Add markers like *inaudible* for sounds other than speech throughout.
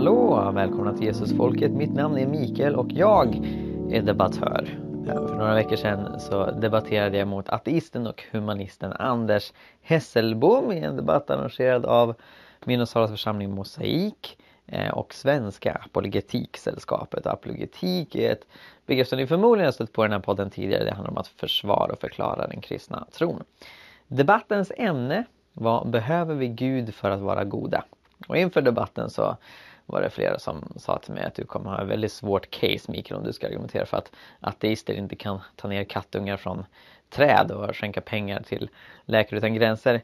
hallå! Välkomna till Jesusfolket. Mitt namn är Mikael och jag är debattör. För några veckor sedan så debatterade jag mot ateisten och humanisten Anders Hesselbom i en debatt arrangerad av Minnesalas församling Mosaik eh, och Svenska Apologetiksällskapet. Apologetik är ett begrepp som ni förmodligen har stött på i den här podden tidigare. Det handlar om att försvara och förklara den kristna tron. Debattens ämne var Behöver vi Gud för att vara goda? Och inför debatten så var det flera som sa till mig att du kommer ha ett väldigt svårt case Mikael om du ska argumentera för att ateister inte kan ta ner kattungar från träd och skänka pengar till Läkare Utan Gränser.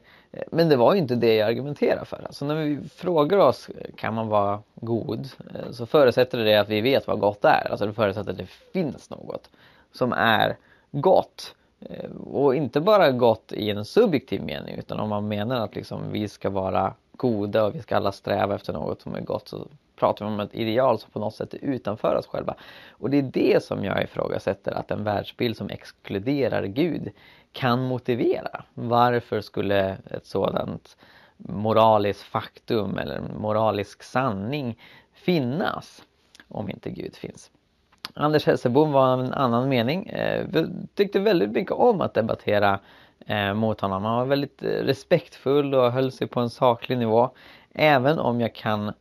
Men det var ju inte det jag argumenterade för. Alltså när vi frågar oss kan man vara god eh, så förutsätter det att vi vet vad gott är. Alltså det förutsätter att det finns något som är gott. Eh, och inte bara gott i en subjektiv mening utan om man menar att liksom vi ska vara goda och vi ska alla sträva efter något som är gott så pratar vi om ett ideal som på något sätt är utanför oss själva. Och det är det som jag ifrågasätter att en världsbild som exkluderar Gud kan motivera. Varför skulle ett sådant moraliskt faktum eller moralisk sanning finnas om inte Gud finns? Anders Hesselbom var av en annan mening. Eh, tyckte väldigt mycket om att debattera eh, mot honom. Han var väldigt eh, respektfull och höll sig på en saklig nivå. Även om jag kan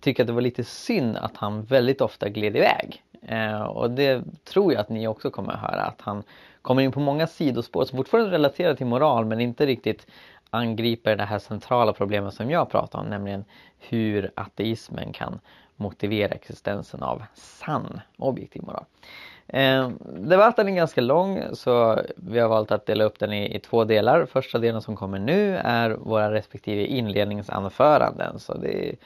tycka att det var lite synd att han väldigt ofta gled iväg. Eh, och det tror jag att ni också kommer att höra. Att han kommer in på många sidospår som fortfarande relaterar till moral men inte riktigt angriper det här centrala problemet som jag pratar om. Nämligen hur ateismen kan motivera existensen av sann objektiv moral. Eh, debatten är ganska lång så vi har valt att dela upp den i, i, två delar. Första delen som kommer nu är våra respektive inledningsanföranden. Så det är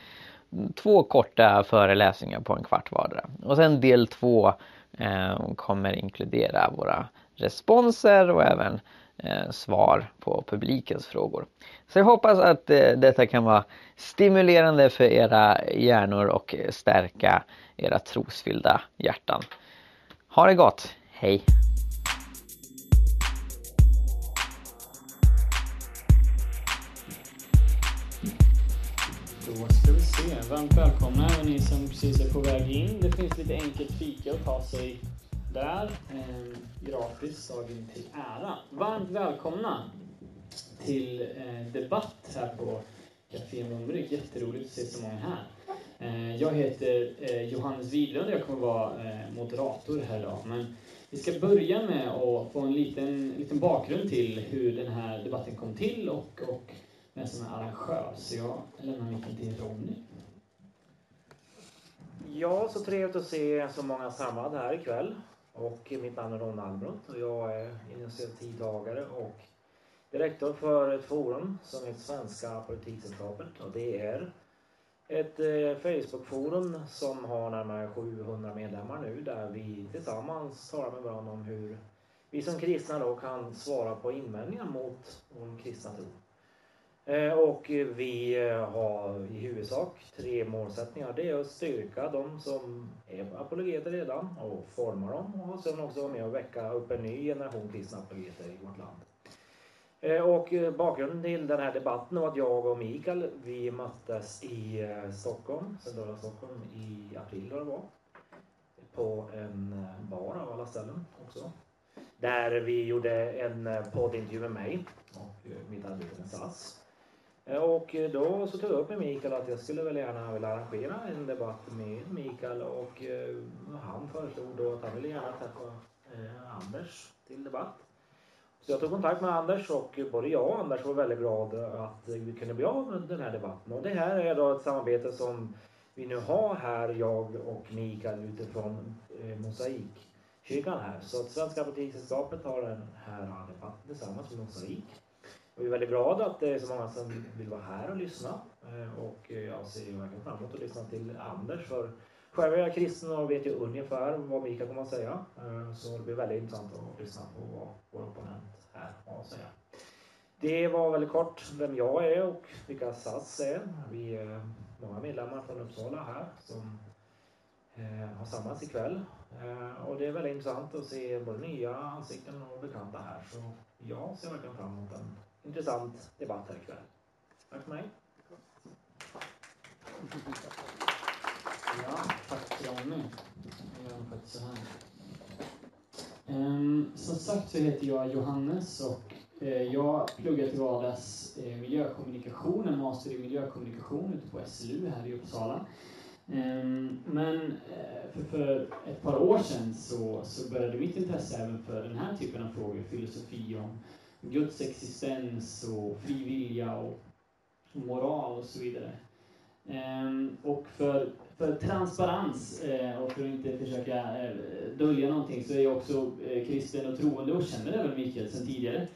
två korta föreläsningar på en kvart vardera. Och sen del två eh, kommer inkludera våra responser och även eh, svar på publikens frågor. Så jag hoppas att eh, detta kan vara stimulerande för era hjärnor och stärka era trosfyllda hjärtan. Ha det gott, hej! Då ska vi se. Varmt välkomna även ni som precis är på väg in. Det finns lite enkelt fika att ta sig där. Eh, gratis, dagen till ära. Varmt välkomna till eh, debatt här på Café Mumrik. Jätteroligt att se så många här. Eh, jag heter eh, Johannes Widlund och jag kommer vara eh, moderator här idag. Men vi ska börja med att få en liten, liten bakgrund till hur den här debatten kom till och, och vem som är arrangör. Så jag lämnar micken till Ronny. Ja, så trevligt att se så många samlade här ikväll. Och mitt namn är Ron Almroth och jag är initiativtagare och direktör för ett forum som heter Svenska Politiksällskapet och det är ett eh, Facebookforum som har närmare 700 medlemmar nu där vi tillsammans talar med varandra om hur vi som kristna då kan svara på invändningar mot vår kristna tro. Eh, och vi eh, har i huvudsak tre målsättningar. Det är att styrka de som är apologeter redan och forma dem och sen också vara med och väcka upp en ny generation kristna apologeter i vårt land. Eh, och eh, bakgrunden till den här debatten var att jag och Mikael, vi möttes i eh, Stockholm, centrala Stockholm, i april det var. På en bar av alla ställen också. Där vi gjorde en poddintervju med mig och mitt arbete med SAS. Och då så tog jag upp med Mikael att jag skulle väl gärna vilja arrangera en debatt med Mikael och han föreslog då att han ville gärna träffa Anders till debatt. Så jag tog kontakt med Anders och både jag och Anders var väldigt glada att vi kunde bli av med den här debatten. Och det här är då ett samarbete som vi nu har här, jag och Mikael utifrån eh, Mosaikkyrkan här. Så att Svenska Butikssällskapet har den här debatten tillsammans med Mosaik. Och vi är väldigt glada att det är så många som vill vara här och lyssna. Eh, och eh, jag ser verkligen fram emot att lyssna till Anders. För själv är jag kristen och vet ju ungefär vad Mikael kommer att säga. Eh, så det blir väldigt intressant att lyssna på vad vår opponent här har att säga. Det var väldigt kort vem jag är och vilka SAS är. Vi är många medlemmar från Uppsala här som eh, har samlats ikväll. Eh, och det är väldigt intressant att se både nya ansikten och bekanta här. Så jag ser verkligen fram emot en intressant debatt här ikväll. Tack för mig krånglig. Jag gör faktiskt så här. Um, som sagt så heter jag Johannes och uh, jag pluggar till vardags uh, miljökommunikation, en master i miljökommunikation ute på SLU här i Uppsala. Um, men uh, för, för, ett par år sedan så, så började mitt intresse även för den här typen av frågor, filosofi om Guds existens och fri vilja och moral och så vidare. Um, och för för transparens eh, och för att inte försöka eh, dölja någonting så är jag också eh, kristen och troende och känner även Mikael sedan tidigare.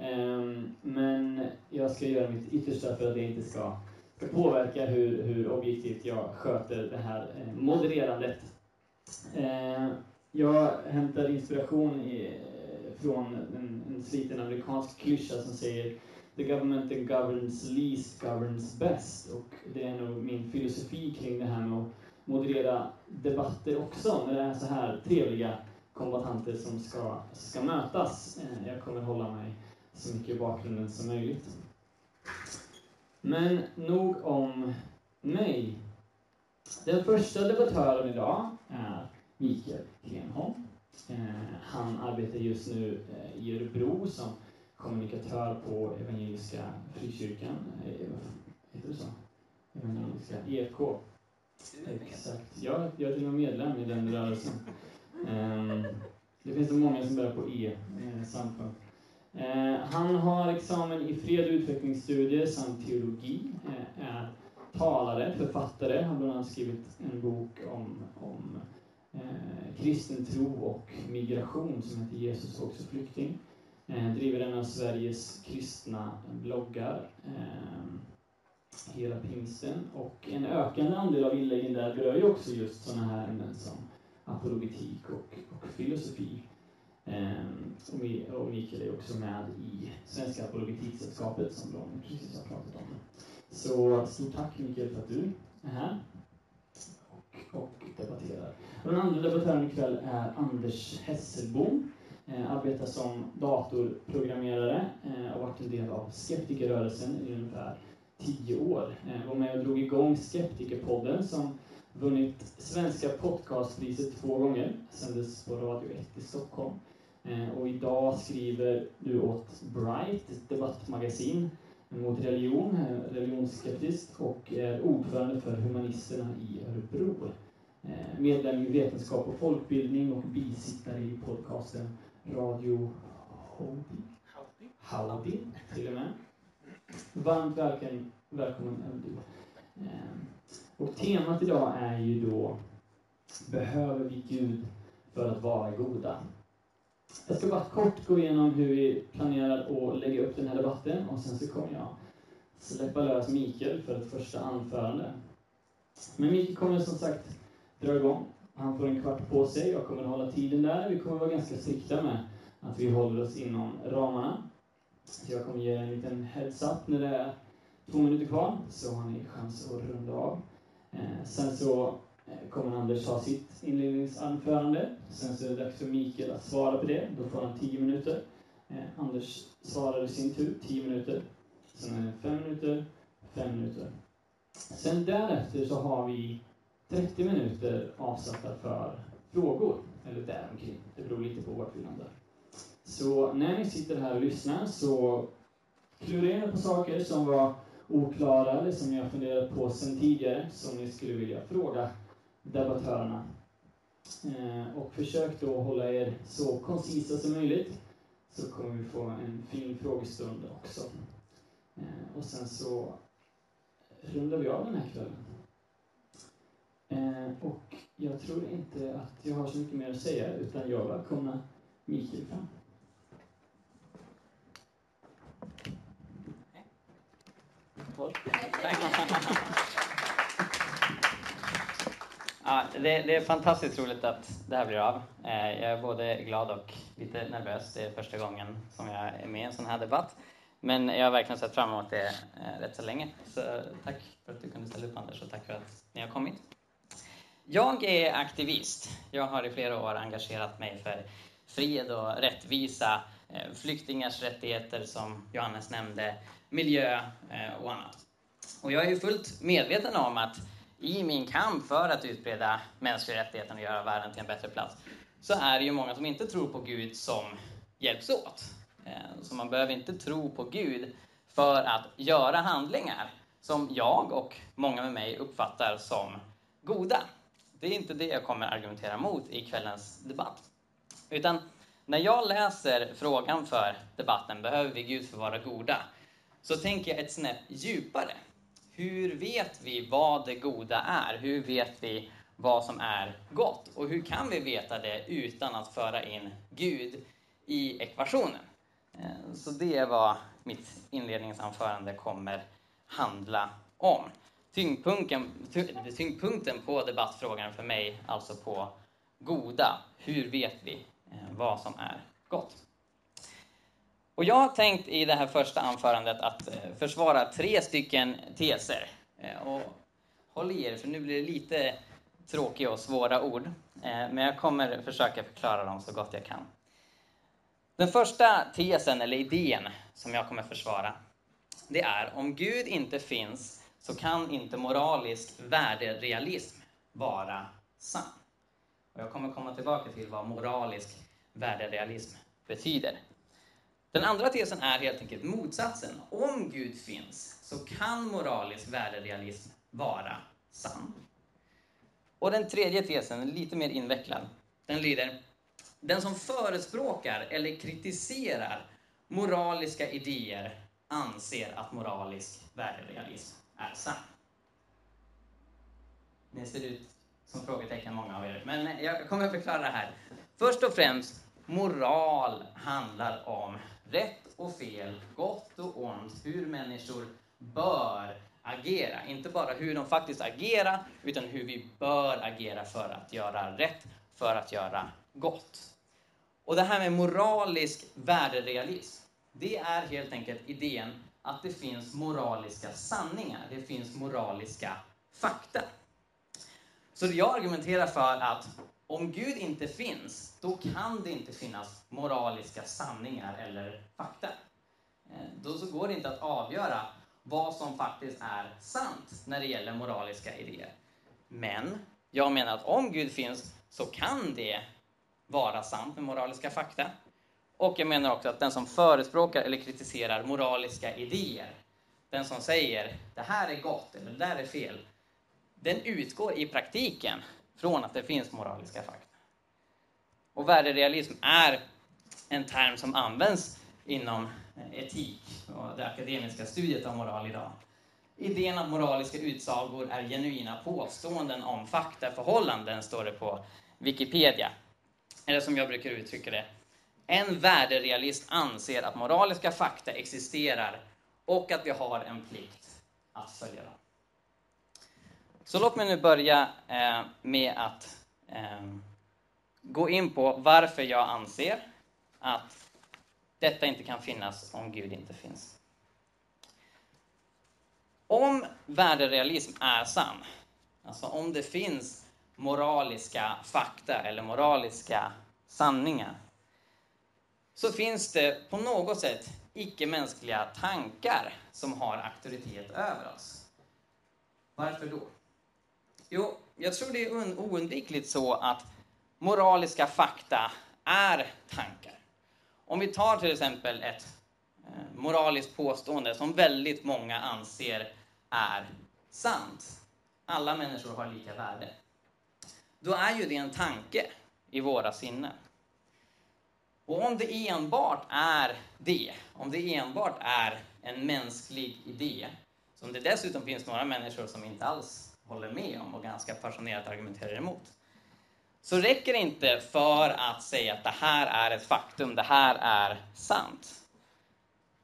Ehm, men jag ska göra mitt yttersta för att det inte ska, ska påverka hur, hur objektivt jag sköter det här modererandet. Ehm, jag hämtar inspiration i, från en, en sliten amerikansk klyscha som säger The government that governs least governs best. Och det är nog min filosofi kring det här med att moderera debatter också, när det är så här trevliga kombatanter som ska, ska mötas. Eh, jag kommer hålla mig så mycket i bakgrunden som möjligt. Men nog om mig. Den första debattören idag är Mikael Klenholm. Eh, han arbetar just nu eh, i Örebro som kommunikatör på Evangeliska Frikyrkan. Eh, heter det så? Evangeliska EFK. Exakt. Ja, jag är till och med medlem i den rörelsen. Um, det finns så många som börjar på E, eh, samfund. Eh, han har examen i fred och utvecklingsstudier samt teologi, uh, är talare, författare, har bland annat skrivit en bok om, om kristen tro och migration som heter Jesus också flykting. Eh, driver en av Sveriges kristna bloggar, eh, Hela pingsten. Och en ökande andel av inläggen där berör ju också just sådana här ämnen som apologetik och, och filosofi. Eh, och, och Mikael är också med i Svenska Apologetiksällskapet som de precis har pratat om. Så stort tack Mikael för att du är här och, och debatterar. Och den andra debattören ikväll är Anders Hesselbom Eh, arbetar som datorprogrammerare eh, och varit en del av skeptikerrörelsen i ungefär tio år. Eh, var med och drog igång Skeptikerpodden som vunnit Svenska podcastpriset två gånger, sändes på Radio 1 i Stockholm. Och idag skriver du åt Bright, ett debattmagasin mot religion, eh, religionsskeptiskt, och är ordförande för Humanisterna i Örebro. Medlem i Vetenskap och folkbildning och bisittare i podcasten Radio Howdy. Howdy, till och med. Varmt välkommen, välkommen du. Ehm, och temat idag är ju då Behöver vi Gud för att vara goda? Jag ska bara kort gå igenom hur vi planerar att lägga upp den här debatten och sen så kommer jag släppa lös Mikael för ett första anförande. Men Mikael kommer som sagt dra igång han får en kvart på sig. Jag kommer att hålla tiden där. Vi kommer att vara ganska strikta med att vi håller oss inom ramarna. Så jag kommer ge en liten heads-up när det är två minuter kvar, så har ni chans att runda av. Eh, sen så eh, kommer Anders ha sitt inledningsanförande. Sen så är det dags för Mikael att svara på det. Då får han tio minuter. Eh, Anders svarar i sin tur, tio minuter. Sen är det fem minuter, fem minuter. Sen därefter så har vi 30 minuter avsatta för frågor, eller däromkring. Det beror lite på vart vi landar. Så när ni sitter här och lyssnar så klura in på saker som var oklara eller som ni har funderat på sedan tidigare, som ni skulle vilja fråga debattörerna. Eh, och försök då hålla er så koncisa som möjligt, så kommer vi få en fin frågestund också. Eh, och sen så rundar vi av den här kvällen. Eh, och jag tror inte att jag har så mycket mer att säga, utan jag välkomnar Mikael fram. Ja, det, det, är fantastiskt roligt att det här blir av. Eh, jag är både glad och lite nervös. Det är första gången som jag är med i en sån här debatt. Men jag har verkligen sett fram emot det eh, rätt så länge. Så eh, tack för att du kunde ställa upp Anders och tack för att ni har kommit. Jag är aktivist. Jag har i flera år engagerat mig för fred och rättvisa, eh, flyktingars rättigheter som Johannes nämnde, miljö eh, och annat. Och jag är fullt medveten om att i min kamp för att utbreda mänskliga rättigheter och göra världen till en bättre plats, så är det ju många som inte tror på Gud som hjälps åt. Eh, så man behöver inte tro på Gud för att göra handlingar som jag och många med mig uppfattar som goda. Det är inte det jag kommer argumentera mot i kvällens debatt. Utan när jag läser frågan för debatten, behöver vi Gud för att vara goda? Så tänker jag ett snäpp djupare. Hur vet vi vad det goda är? Hur vet vi vad som är gott? Och hur kan vi veta det utan att föra in Gud i ekvationen? Eh, så det är vad mitt inledningsanförande kommer handla om. Tyngdpunkten, tyngdpunkten på debattfrågan för mig alltså på goda. Hur vet vi eh, vad som är gott? Och jag har tänkt i det här första anförandet att eh, försvara tre stycken teser. Eh, och håll i er, för nu blir det lite tråkiga och svåra ord. Men jag kommer försöka förklara dem så gott jag kan. Den första tesen, eller idén, som jag kommer försvara, det är om Gud inte finns så kan inte moralisk värderealism vara sann. Och jag kommer komma tillbaka till vad moralisk värderealism betyder. Den andra tesen är helt enkelt motsatsen. Om Gud finns så kan moralisk värderealism vara sann. Och den tredje tesen, lite mer invecklad, den lyder den som förespråkar eller kritiserar moraliska idéer anser att moralisk värderealism är sann. Ni ser ut som frågetecken många av er, men jag kommer att förklara det här. Först och främst, moral handlar om rätt och fel, gott och ont, hur människor bör agera. Inte bara hur de faktiskt agerar, utan hur vi bör agera för att göra rätt, för att göra gott. Och det här med moralisk värderealism, det är helt enkelt idén att det finns moraliska sanningar, det finns moraliska fakta. Så jag argumenterar för att om Gud inte finns, då kan det inte finnas moraliska sanningar eller fakta. Eh, då så går det inte att avgöra vad som faktiskt är sant när det gäller moraliska idéer. Men jag menar att om Gud finns så kan det vara sant med moraliska fakta. Och jag menar också att den som förespråkar eller kritiserar moraliska idéer, den som säger det här är gott eller det där är fel, den utgår i praktiken från att det finns moraliska fakta. Och värderealism är en term som används inom etik och det akademiska studiet av moral idag. Idén att moraliska utsagor är genuina påståenden om faktaförhållanden, står det på Wikipedia eller som jag brukar uttrycka det, en värderealist anser att moraliska fakta existerar och att vi har en plikt att följa dem. Så låt mig nu börja eh, med att eh, gå in på varför jag anser att detta inte kan finnas om Gud inte finns. Om värderealism är sann, alltså om det finns moraliska fakta eller moraliska sanningar så finns det på något sätt icke-mänskliga tankar som har auktoritet över oss. Varför då? Jo, jag tror det är oundvikligt så att moraliska fakta är tankar. Om vi tar till exempel ett eh, moraliskt påstående som väldigt många anser är sant. Alla människor har lika värde då är ju det en tanke i våra sinnen. Och om det enbart är det, om det enbart är en mänsklig idé, som det dessutom finns några människor som inte alls håller med om och ganska passionerat argumenterar emot, så räcker det inte för att säga att det här är ett faktum, det här är sant.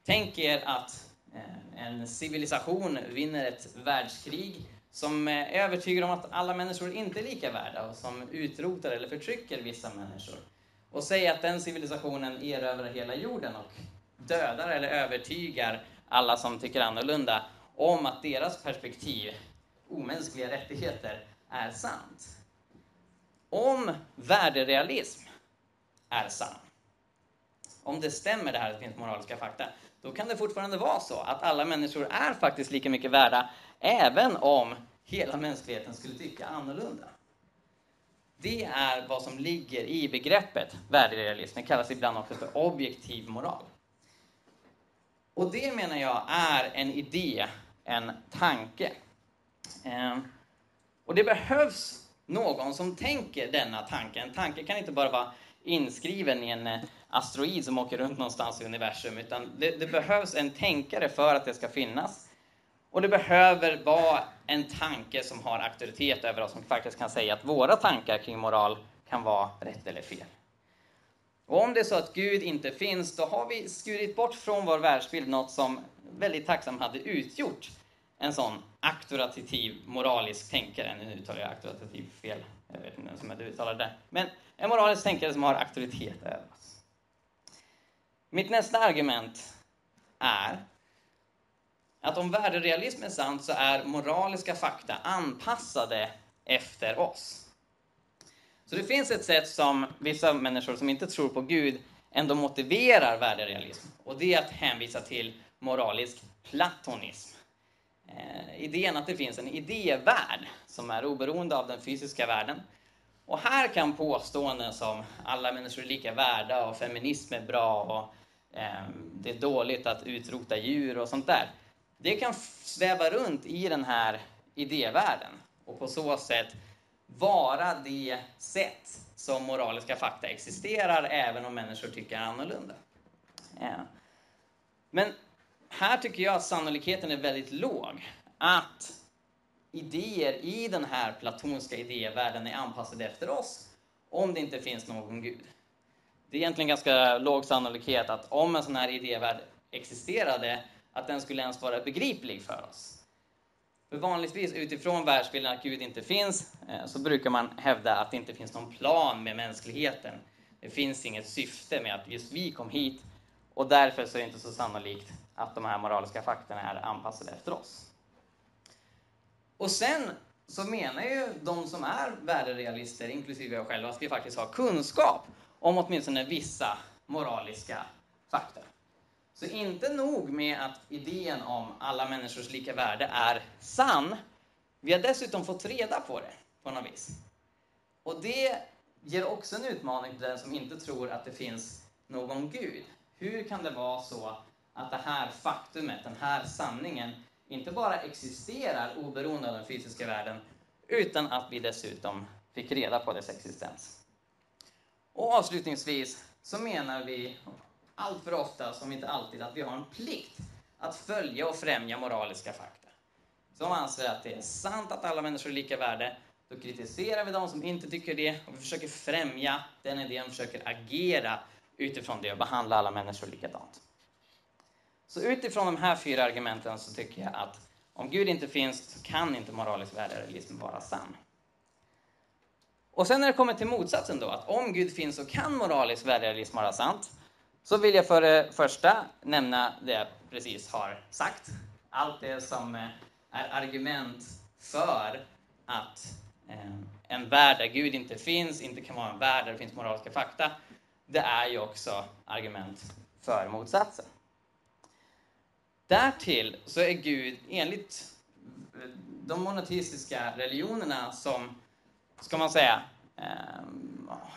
Tänk er att eh, en civilisation vinner ett världskrig som eh, är övertygad om att alla människor inte är lika värda och som utrotar eller förtrycker vissa människor. Och säg att den civilisationen erövrar hela jorden och dödar eller övertygar alla som tycker annorlunda om att deras perspektiv, omänskliga rättigheter, är sant. Om värderealism är sann, om det stämmer det här att det finns moraliska fakta, då kan det fortfarande vara så att alla människor är faktiskt lika mycket värda, även om hela mänskligheten skulle tycka annorlunda. Det är vad som ligger i begreppet värderealism. Det kallas ibland också för objektiv moral. Och det menar jag är en idé, en tanke. Ehm, och det behövs någon som tänker denna tanke. En tanke kan inte bara vara inskriven i en eh, asteroid som åker runt någonstans i universum, utan det, det, behövs en tänkare för att det ska finnas. Och det behöver vara en tanke som har auktoritet över oss, som faktiskt kan säga att våra tankar kring moral kan vara rätt eller fel. Och om det är så att Gud inte finns, då har vi skurit bort från vår världsbild något som väldigt tacksamt hade utgjort en sån auktoritativ moralisk tänkare. Nu uttalar jag auktoritativ fel, jag vet inte ens om jag uttalar det. Men en moralisk tänkare som har auktoritet över oss. Mitt nästa argument är att om värderealism är sant så är moraliska fakta anpassade efter oss. Så det finns ett sätt som vissa människor som inte tror på Gud ändå motiverar värderealism. Och det är att hänvisa till moralisk platonism. Eh, idén att det finns en idévärld som är oberoende av den fysiska världen. Och här kan påståenden som alla människor är lika värda och feminism är bra och eh, det är dåligt att utrota djur och sånt där. Det kan sväva runt i den här idévärlden och på så sätt vara det sätt som moraliska fakta existerar även om människor tycker annorlunda. Ja. Men här tycker jag att sannolikheten är väldigt låg att idéer i den här platonska idévärlden är anpassade efter oss om det inte finns någon gud. Det är egentligen ganska låg sannolikhet att om en sån här idévärld existerade, att den skulle ens vara begriplig för oss. För vanligtvis utifrån världsbilden att Gud inte finns, eh, så brukar man hävda att det inte finns någon plan med mänskligheten. Det finns inget syfte med att just vi kom hit och därför så är det inte så sannolikt att de här moraliska faktorna är anpassade efter oss. Och sen så menar ju de som är värderealister, inklusive jag själv, att vi faktiskt har kunskap om åtminstone vissa moraliska fakta. Så inte nog med att idén om alla människors lika värde är sann, vi har dessutom fått reda på det på något vis. Och det ger också en utmaning till den som inte tror att det finns någon Gud. Hur kan det vara så att det här faktumet, den här sanningen, inte bara existerar oberoende av den fysiska världen, utan att vi dessutom fick reda på dess existens. Och avslutningsvis så menar vi allt för ofta, som inte alltid, att vi har en plikt att följa och främja moraliska fakta. Som anser att det är sant att alla människor är lika värde, då kritiserar vi de som inte tycker det och vi försöker främja den idén, försöker agera utifrån det och behandla alla människor likadant. Så utifrån de här fyra argumenten så tycker jag att om Gud inte finns så kan inte moralisk värderealism vara sann. Och sen när det kommer till motsatsen då, att om Gud finns så kan moralisk värderealism vara sant, så vill jag för det första nämna det jag precis har sagt. Allt det som eh, är argument för att eh, en värld där Gud inte finns, inte kan vara en värld där det finns moraliska fakta, det är ju också argument för motsatsen. Därtill så är Gud enligt de monoteistiska religionerna som, ska man säga,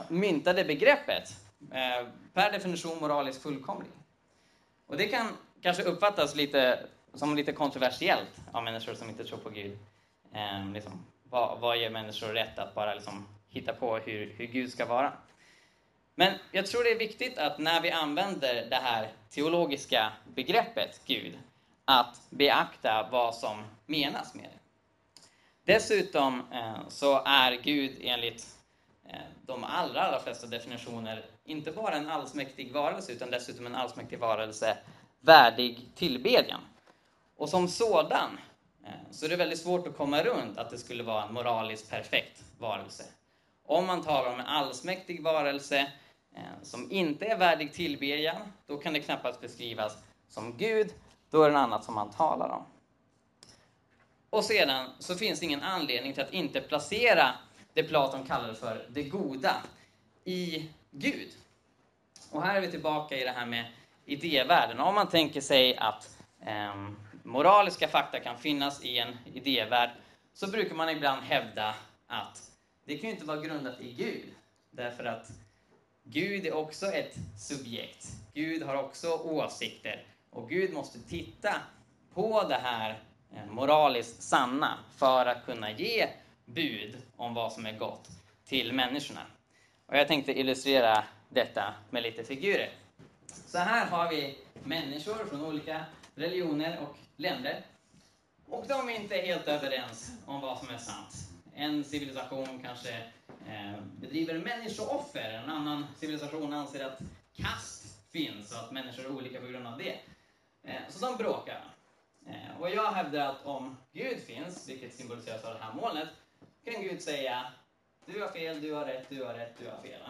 myntade begreppet eh, per definition moraliskt fullkomlig. Och det kan kanske uppfattas lite som lite kontroversiellt av människor som inte tror på Gud. Eh, liksom, vad, vad ger människor rätt att bara liksom, hitta på hur, hur Gud ska vara? Men jag tror det är viktigt att när vi använder det här teologiska begreppet Gud, att beakta vad som menas med det. Dessutom eh, så är Gud enligt eh, de allra, allra flesta definitioner inte bara en allsmäktig varelse utan dessutom en allsmäktig varelse värdig tillbedjan. Och som sådan eh, så är det väldigt svårt att komma runt att det skulle vara en moraliskt perfekt varelse. Om man talar om en allsmäktig varelse eh, som inte är värdig tillbedjan, då kan det knappast beskrivas som Gud, då är det något annat som man talar om. Och sedan så finns det ingen anledning till att inte placera det Platon kallade för det goda i Gud. Och här är vi tillbaka i det här med idévärlden. Om man tänker sig att eh, moraliska fakta kan finnas i en idévärld, så brukar man ibland hävda att det kan ju inte vara grundat i Gud. Därför att Gud är också ett subjekt. Gud har också åsikter. Och Gud måste titta på det här eh, moraliskt sanna för att kunna ge bud om vad som är gott till människorna. Och jag tänkte illustrera detta med lite figurer. Så här har vi människor från olika religioner och länder. Och de är inte helt överens om vad som är sant. En civilisation kanske eh, bedriver människooffer, en annan civilisation anser att kast finns och att människor är olika på grund av det. Eh, så de bråkar. Eh, och jag hävdar att om Gud finns, vilket symboliseras av det här molnet, kan Gud säga du har fel, du har rätt, du har rätt, du har fel.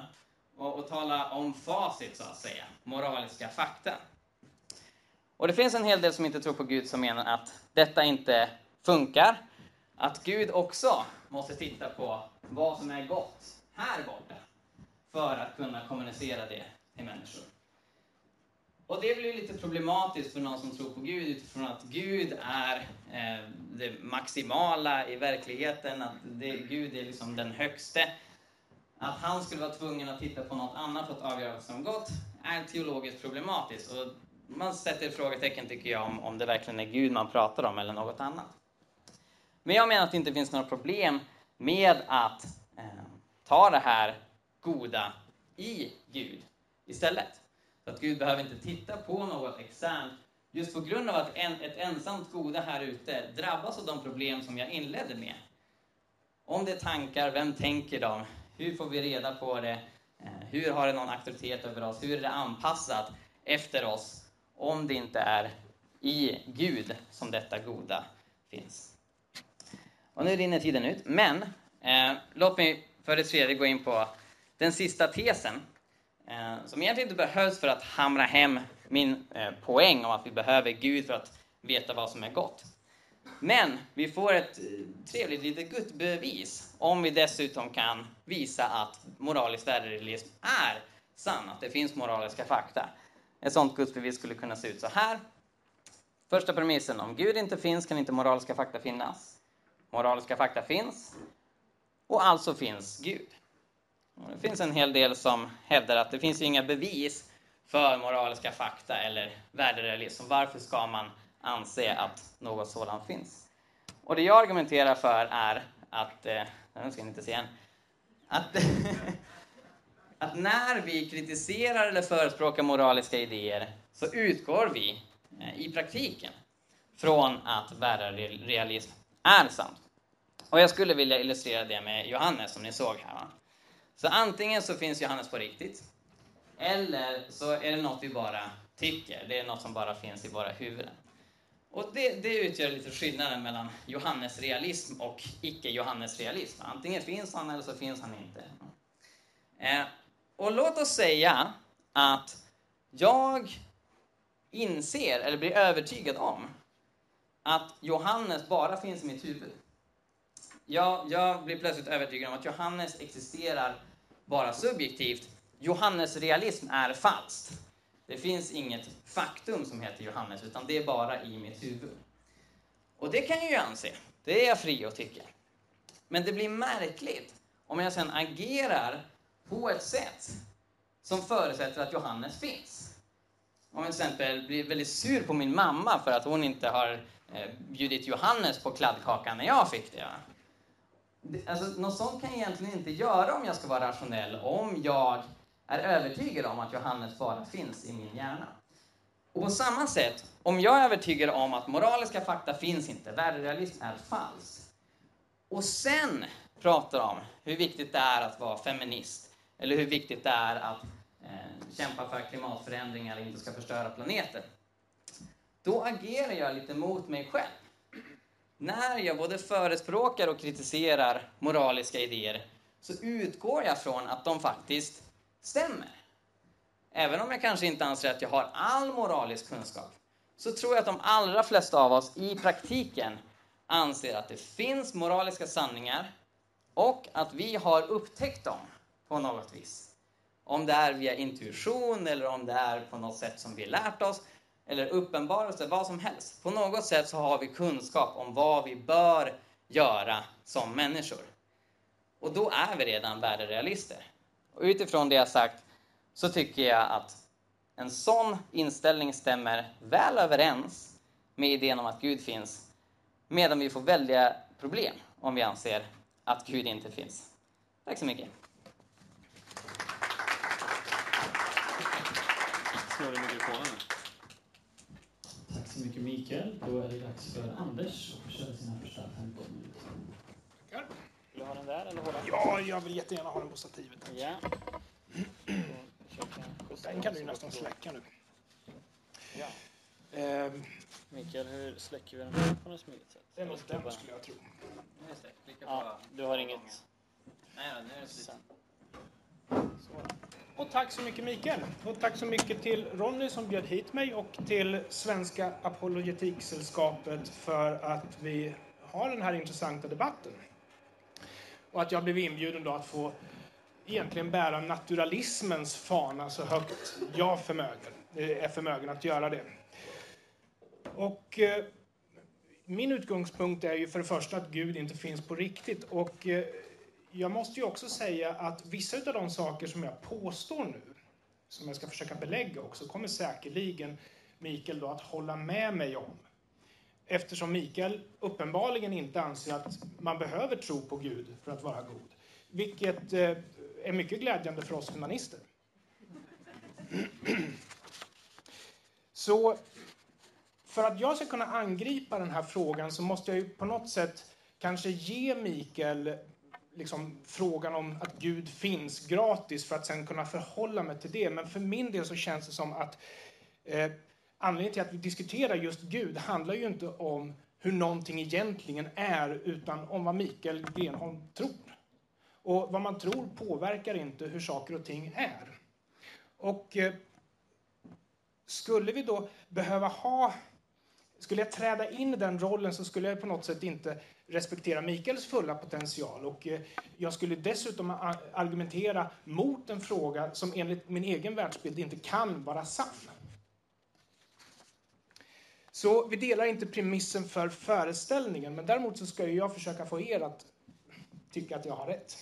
Och, och tala om facit, så att säga. Moraliska fakta. Och det finns en hel del som inte tror på Gud som menar att detta inte funkar. Att Gud också måste titta på vad som är gott här borta för att kunna kommunicera det till människor. Och det blir lite problematiskt för någon som tror på Gud utifrån att Gud är eh, det maximala i verkligheten, att det, Gud är liksom den högste. Att han skulle vara tvungen att titta på något annat för att avgöra vad som är gott är teologiskt problematiskt. Och man sätter frågetecken, tycker jag, om, om det verkligen är Gud man pratar om eller något annat. Men jag menar att det inte finns några problem med att eh, ta det här goda i Gud istället. Så att Gud behöver inte titta på något externt just på grund av att en, ett ensamt goda här ute drabbas av de problem som jag inledde med. Om det är tankar, vem tänker dem? Hur får vi reda på det? Eh, hur har det någon auktoritet över oss? Hur är det anpassat efter oss? Om det inte är i Gud som detta goda finns. Och nu rinner tiden ut, men eh, låt mig för det tredje gå in på den sista tesen Eh, som egentligen inte behövs för att hamra hem min eh, poäng om att vi behöver Gud för att veta vad som är gott. Men vi får ett eh, trevligt litet gudsbevis om vi dessutom kan visa att moralisk värderealism är sann, att det finns moraliska fakta. Ett sådant gudsbevis skulle kunna se ut så här. Första premissen, om Gud inte finns kan inte moraliska fakta finnas. Moraliska fakta finns, och alltså finns Gud. Det finns en hel del som hävdar att det finns inga bevis för moraliska fakta eller värderealism. Varför ska man anse att något sådant finns? Och det jag argumenterar för är att, eh, den ska ni inte se än, att, *laughs* att när vi kritiserar eller förespråkar moraliska idéer så utgår vi eh, i praktiken från att värderealism är sant. Och jag skulle vilja illustrera det med Johannes som ni såg här. Va? Så antingen så finns Johannes på riktigt, eller så är det något vi bara tycker. Det är något som bara finns i våra huvuden. Och det, det utgör lite skillnaden mellan Johannes-realism och icke-Johannes-realism. Antingen finns han eller så finns han inte. Eh, och låt oss säga att jag inser, eller blir övertygad om, att Johannes bara finns i mitt huvud. Jag, jag blir plötsligt övertygad om att Johannes existerar bara subjektivt. Johannes realism är falskt. Det finns inget faktum som heter Johannes, utan det är bara i mitt huvud. Och det kan jag ju anse. Det är jag fri att tycka. Men det blir märkligt om jag sedan agerar på ett sätt som förutsätter att Johannes finns. Om jag till exempel blir väldigt sur på min mamma för att hon inte har eh, bjudit Johannes på kladdkakan när jag fick det. Alltså, något sånt kan jag egentligen inte göra om jag ska vara rationell, om jag är övertygad om att Johannes bara finns i min hjärna. Och på samma sätt, om jag är övertygad om att moraliska fakta finns inte, värderealism är falsk. och sen pratar om hur viktigt det är att vara feminist, eller hur viktigt det är att eh, kämpa för att klimatförändringar inte ska förstöra planeten, då agerar jag lite mot mig själv när jag både förespråkar och kritiserar moraliska idéer så utgår jag från att de faktiskt stämmer. Även om jag kanske inte anser att jag har all moralisk kunskap så tror jag att de allra flesta av oss i praktiken anser att det finns moraliska sanningar och att vi har upptäckt dem på något vis. Om det är via intuition eller om det är på något sätt som vi lärt oss eller uppenbarelse, vad som helst. På något sätt så har vi kunskap om vad vi bör göra som människor. Och då är vi redan värderealister. Och utifrån det jag sagt så tycker jag att en sån inställning stämmer väl överens med idén om att Gud finns, medan vi får väldiga problem om vi anser att Gud inte finns. Tack så mycket. Slår i mikrofonen. Tack så mycket Mikael. Då är det dags för Anders att köra sina första 15 minuter. Tackar. Vill du ha den där eller hålla? Ja, jag vill jättegärna ha den på stativet. tack. Ja. Den kan du nästan släcka nu. Ja. Ehm, Mikael, hur släcker vi den här på något smidigt sätt? det är nog Ska den skulle jag tro. Ja, du har inget Nej, nu är det slut. Så. Och tack så mycket Mikael. Och tack så mycket till Ronny som bjöd hit mig och till Svenska Apologetiksällskapet för att vi har den här intressanta debatten. Och att jag blev inbjuden då att få egentligen bära naturalismens fana så högt jag förmögen, eh, är förmögen att göra det. Och eh, min utgångspunkt är ju för det första att Gud inte finns på riktigt. Och eh, jag måste ju också säga att vissa av de saker som jag påstår nu, som jag ska försöka belägga också, kommer säkerligen Mikael då att hålla med mig om. Eftersom Mikael uppenbarligen inte anser att man behöver tro på Gud för att vara god. Vilket eh, är mycket glädjande för oss humanister. *clears throat* Så för att jag ska kunna angripa den här frågan så måste jag ju på något sätt kanske ge Mikael liksom, frågan om att Gud finns gratis för att sen kunna förhålla mig till det. Men för min del så känns det som att eh, anledningen till att vi diskuterar just Gud handlar ju inte om hur någonting egentligen är utan om vad Mikael Grenholm tror. Och vad man tror påverkar inte hur saker och ting är. Och eh, skulle vi då behöva ha skulle jag träda in i den rollen så skulle jag på något sätt inte respektera Mikaels fulla potential. Och eh, jag skulle dessutom argumentera mot en fråga som enligt min egen världsbild inte kan vara sann. Så vi delar inte premissen för föreställningen, men däremot så ska jag försöka få er att tycka att jag har rätt.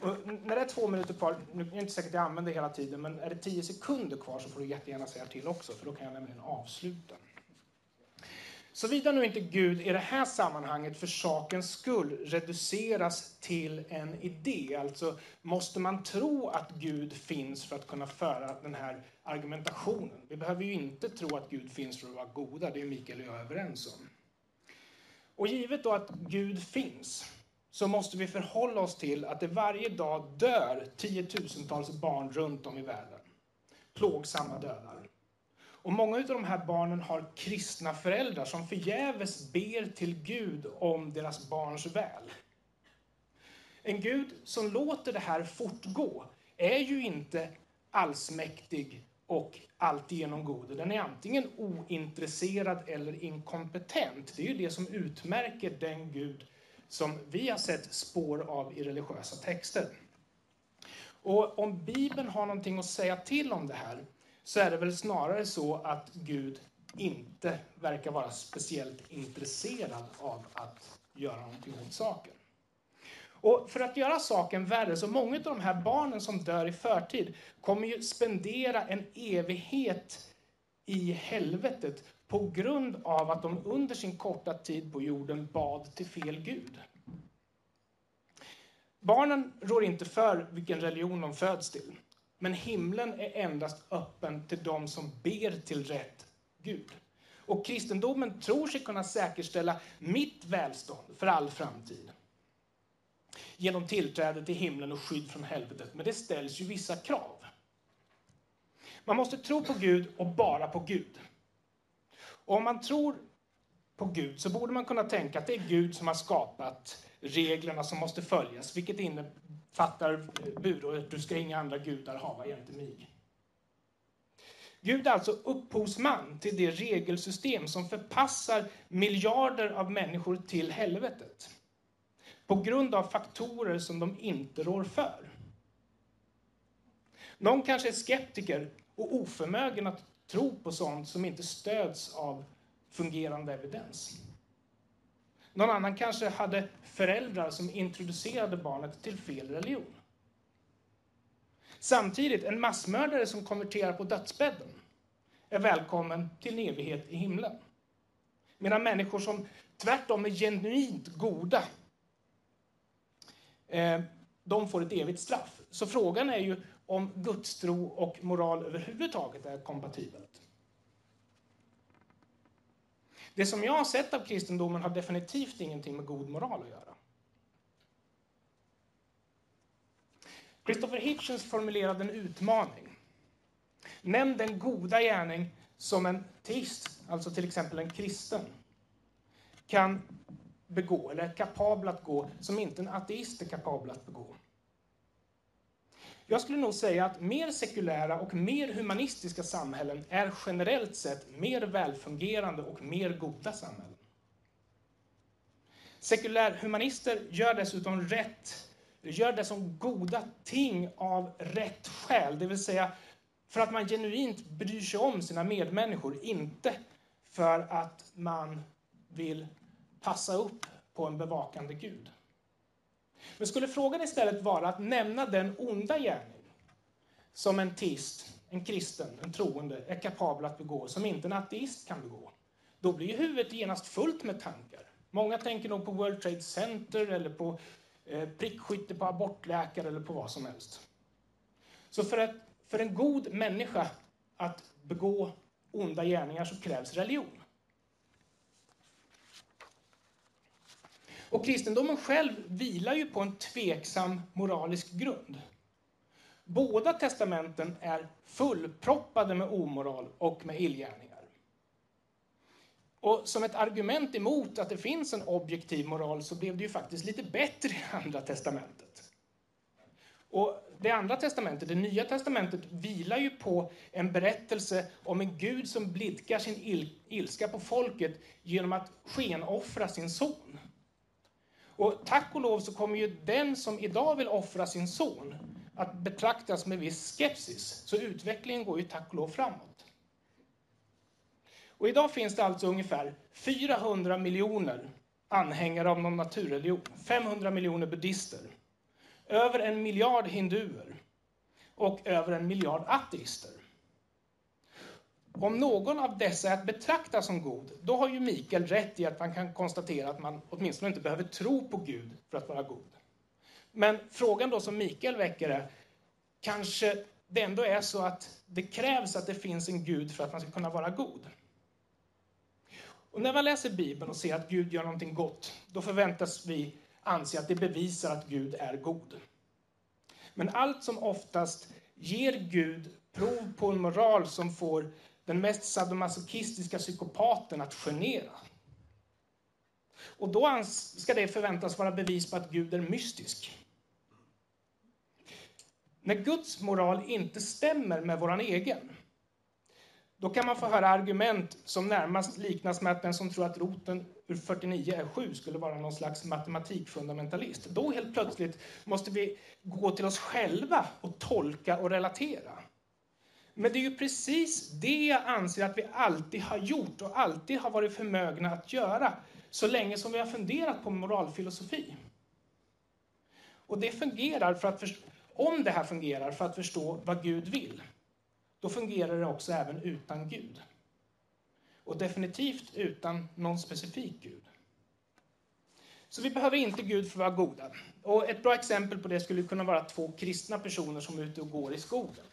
Och när det är två minuter kvar, nu är det inte säkert att jag använder hela tiden, men är det tio sekunder kvar så får du jättegärna säga till också, för då kan jag nämligen avsluta. Såvida nu inte Gud i det här sammanhanget för sakens skull reduceras till en idé, alltså måste man tro att Gud finns för att kunna föra den här argumentationen. Vi behöver ju inte tro att Gud finns för att vara goda, det är Mikael och jag överens om. Och givet då att Gud finns, så måste vi förhålla oss till att det varje dag dör tiotusentals barn runt om i världen. Plågsamma dödar. Och många av de här barnen har kristna föräldrar som förgäves ber till Gud om deras barns väl. En Gud som låter det här fortgå är ju inte allsmäktig och alltigenom god. Den är antingen ointresserad eller inkompetent. Det är ju det som utmärker den Gud som vi har sett spår av i religiösa texter. Och om Bibeln har någonting att säga till om det här så är det väl snarare så att Gud inte verkar vara speciellt intresserad av att göra någonting åt saken. Och för att göra saken värre, så många av de här barnen som dör i förtid kommer ju spendera en evighet i helvetet på grund av att de under sin korta tid på jorden bad till fel gud. Barnen rår inte för vilken religion de föds till. Men himlen är endast öppen till de som ber till rätt Gud. Och kristendomen tror sig kunna säkerställa mitt välstånd för all framtid. Genom tillträde till himlen och skydd från helvetet. Men det ställs ju vissa krav. Man måste tro på Gud och bara på Gud. Och om man tror på Gud så borde man kunna tänka att det är Gud som har skapat reglerna som måste följas, vilket Fattar budordet du ska inga andra gudar hava jämte mig. Gud är alltså upphovsman till det regelsystem som förpassar miljarder av människor till helvetet på grund av faktorer som de inte rår för. Någon kanske är skeptiker och oförmögen att tro på sånt som inte stöds av fungerande evidens. Någon annan kanske hade föräldrar som introducerade barnet till fel religion. Samtidigt, en massmördare som konverterar på dödsbädden är välkommen till en evighet i himlen. Medan människor som tvärtom är genuint goda, eh, de får ett evigt straff. Så frågan är ju om gudstro och moral överhuvudtaget är kompatibelt. Det som jag har sett av kristendomen har definitivt ingenting med god moral att göra. Christopher Hitchens formulerade en utmaning. Nämn den goda gärning som en teist, alltså till exempel en kristen, kan begå, eller är kapabel att gå, som inte en ateist är kapabel att begå. Jag skulle nog säga att mer sekulära och mer humanistiska samhällen är generellt sett mer välfungerande och mer goda samhällen. Sekulärhumanister gör dessutom rätt, gör det som goda ting av rätt skäl, det vill säga för att man genuint bryr sig om sina medmänniskor, inte för att man vill passa upp på en bevakande Gud. Men skulle frågan istället vara att nämna den onda gärning som en teist, en kristen, en troende är kapabel att begå, som inte en ateist kan begå, då blir ju huvudet genast fullt med tankar. Många tänker nog på World Trade Center eller på eh, prickskytte på abortläkare eller på vad som helst. Så för, att, för en god människa att begå onda gärningar så krävs religion. Och kristendomen själv vilar ju på en tveksam moralisk grund. Båda testamenten är fullproppade med omoral och med illgärningar. Och som ett argument emot att det finns en objektiv moral så blev det ju faktiskt lite bättre i Andra testamentet. Och det Andra testamentet, det Nya testamentet, vilar ju på en berättelse om en Gud som blidkar sin il ilska på folket genom att skenoffra sin son. Och tack och lov så kommer ju den som idag vill offra sin son att betraktas med viss skepsis. Så utvecklingen går ju tack och lov framåt. Och idag finns det alltså ungefär 400 miljoner anhängare av någon naturreligion, 500 miljoner buddister, över en miljard hinduer och över en miljard ateister. Om någon av dessa är att betrakta som god, då har ju Mikael rätt i att man kan konstatera att man åtminstone inte behöver tro på Gud för att vara god. Men frågan då som Mikael väcker är, kanske det ändå är så att det krävs att det finns en Gud för att man ska kunna vara god. Och när man läser Bibeln och ser att Gud gör någonting gott, då förväntas vi anse att det bevisar att Gud är god. Men allt som oftast ger Gud prov på en moral som får den mest sadomasochistiska psykopaten att genera. Och då ska det förväntas vara bevis på att Gud är mystisk. När Guds moral inte stämmer med vår egen, då kan man få höra argument som närmast liknas med att den som tror att roten ur 49 är 7 skulle vara någon slags matematikfundamentalist. Då helt plötsligt måste vi gå till oss själva och tolka och relatera. Men det är ju precis det jag anser att vi alltid har gjort och alltid har varit förmögna att göra så länge som vi har funderat på moralfilosofi. Och det fungerar för att om det här fungerar för att förstå vad Gud vill, då fungerar det också även utan Gud. Och definitivt utan någon specifik Gud. Så vi behöver inte Gud för att vara goda. Och ett bra exempel på det skulle kunna vara två kristna personer som är ute och går i skogen.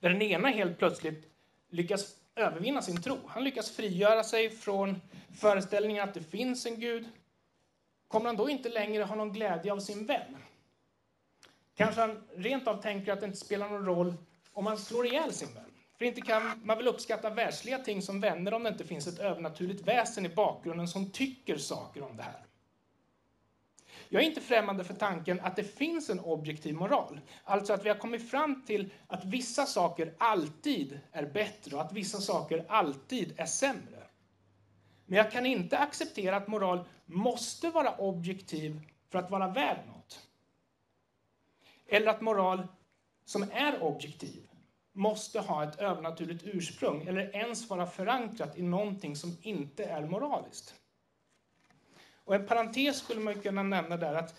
Där den ena helt plötsligt lyckas övervinna sin tro. Han lyckas frigöra sig från föreställningen att det finns en Gud. Kommer han då inte längre ha någon glädje av sin vän? Kanske han rent av tänker att det inte spelar någon roll om man slår ihjäl sin vän. För inte kan man väl uppskatta världsliga ting som vänner om det inte finns ett övernaturligt väsen i bakgrunden som tycker saker om det här. Jag är inte främmande för tanken att det finns en objektiv moral. Alltså att vi har kommit fram till att vissa saker alltid är bättre och att vissa saker alltid är sämre. Men jag kan inte acceptera att moral måste vara objektiv för att vara värd något. Eller att moral som är objektiv måste ha ett övernaturligt ursprung eller ens vara förankrat i någonting som inte är moraliskt. Och en parentes skulle man kunna nämna där att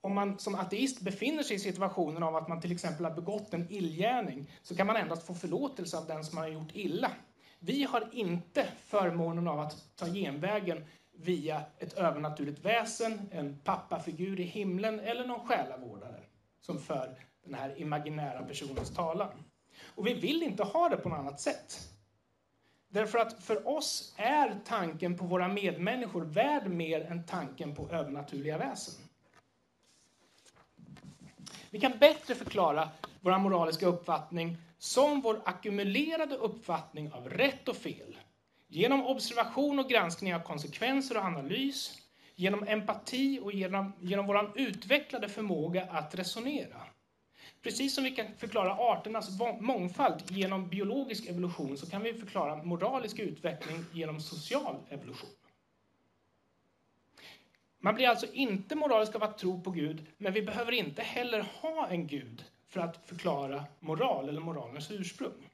om man som ateist befinner sig i situationen av att man till exempel har begått en illgärning så kan man endast få förlåtelse av den som har gjort illa. Vi har inte förmånen av att ta genvägen via ett övernaturligt väsen, en pappafigur i himlen eller någon själavårdare som för den här imaginära personens talan. Och vi vill inte ha det på något annat sätt. Därför att för oss är tanken på våra medmänniskor värd mer än tanken på övernaturliga väsen. Vi kan bättre förklara vår moraliska uppfattning som vår ackumulerade uppfattning av rätt och fel. Genom observation och granskning av konsekvenser och analys, genom empati och genom, genom vår utvecklade förmåga att resonera. Precis som vi kan förklara arternas mångfald genom biologisk evolution så kan vi förklara moralisk utveckling genom social evolution. Man blir alltså inte moralisk av att tro på Gud, men vi behöver inte heller ha en Gud för att förklara moral eller moralens ursprung.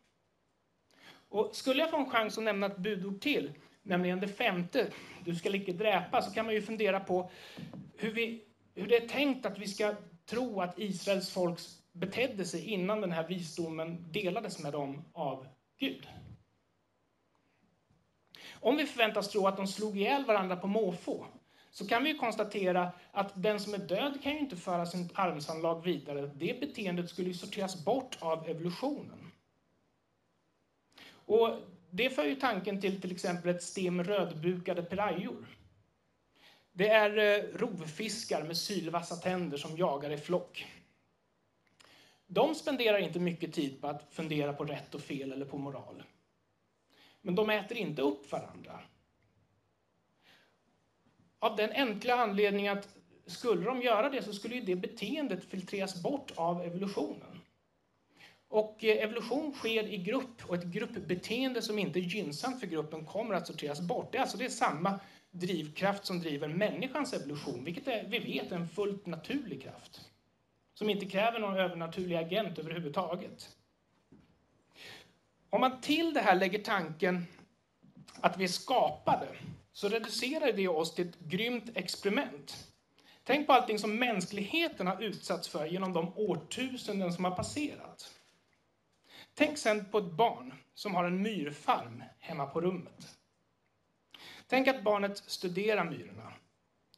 Och skulle jag få en chans att nämna ett budord till, nämligen det femte, du ska icke dräpa, så kan man ju fundera på hur, vi, hur det är tänkt att vi ska tro att Israels folks betedde sig innan den här visdomen delades med dem av Gud. Om vi förväntas tro att de slog ihjäl varandra på måfå, så kan vi konstatera att den som är död kan ju inte föra sin arvsanlag vidare. Det beteendet skulle ju sorteras bort av evolutionen. Och det för ju tanken till till exempel ett stim rödbukade pirajor. Det är eh, rovfiskar med sylvassa tänder som jagar i flock. De spenderar inte mycket tid på att fundera på rätt och fel eller på moral. Men de äter inte upp varandra. Av den enkla anledningen att skulle de göra det så skulle ju det beteendet filtreras bort av evolutionen. Och eh, evolution sker i grupp och ett gruppbeteende som inte är gynnsamt för gruppen kommer att sorteras bort. Det är alltså det är samma drivkraft som driver människans evolution, vilket är, vi vet är en fullt naturlig kraft. Som inte kräver någon övernaturlig agent överhuvudtaget. Om man till det här lägger tanken att vi är skapade så reducerar det oss till ett grymt experiment. Tänk på allting som mänskligheten har utsatts för genom de årtusenden som har passerat. Tänk sen på ett barn som har en myrfarm hemma på rummet. Tänk att barnet studerar myrorna,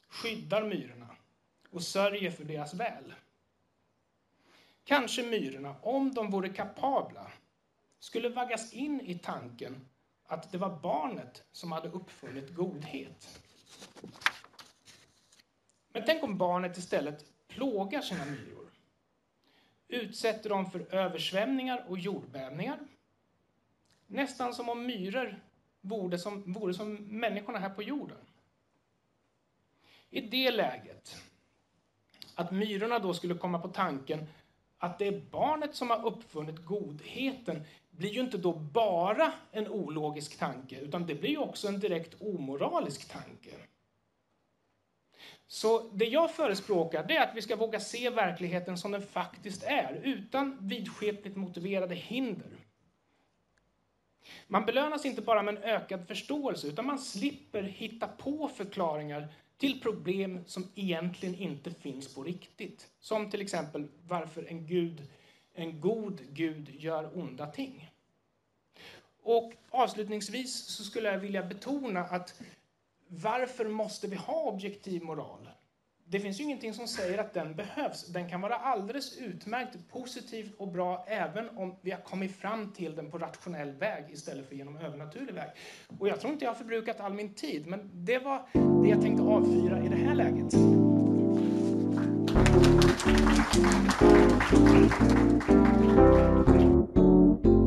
skyddar myrorna och sörjer för deras väl. Kanske myrorna, om de vore kapabla, skulle vaggas in i tanken att det var barnet som hade uppfunnit godhet. Men tänk om barnet istället plågar sina myror. Utsätter dem för översvämningar och jordbävningar. Nästan som om myror vore som, vore som människorna här på jorden. I det läget, att myrorna då skulle komma på tanken att det är barnet som har uppfunnit godheten blir ju inte då bara en ologisk tanke, utan det blir ju också en direkt omoralisk tanke. Så det jag förespråkar det är att vi ska våga se verkligheten som den faktiskt är, utan vidskepligt motiverade hinder. Man belönas inte bara med en ökad förståelse, utan man slipper hitta på förklaringar till problem som egentligen inte finns på riktigt. Som till exempel varför en, gud, en god Gud gör onda ting. Och avslutningsvis så skulle jag vilja betona att varför måste vi ha objektiv moral? Det finns ju ingenting som säger att den behövs. Den kan vara alldeles utmärkt positiv och bra även om vi har kommit fram till den på rationell väg istället för genom övernaturlig väg. Och jag tror inte jag har förbrukat all min tid, men det var det jag tänkte avfyra i det här läget. Thank you.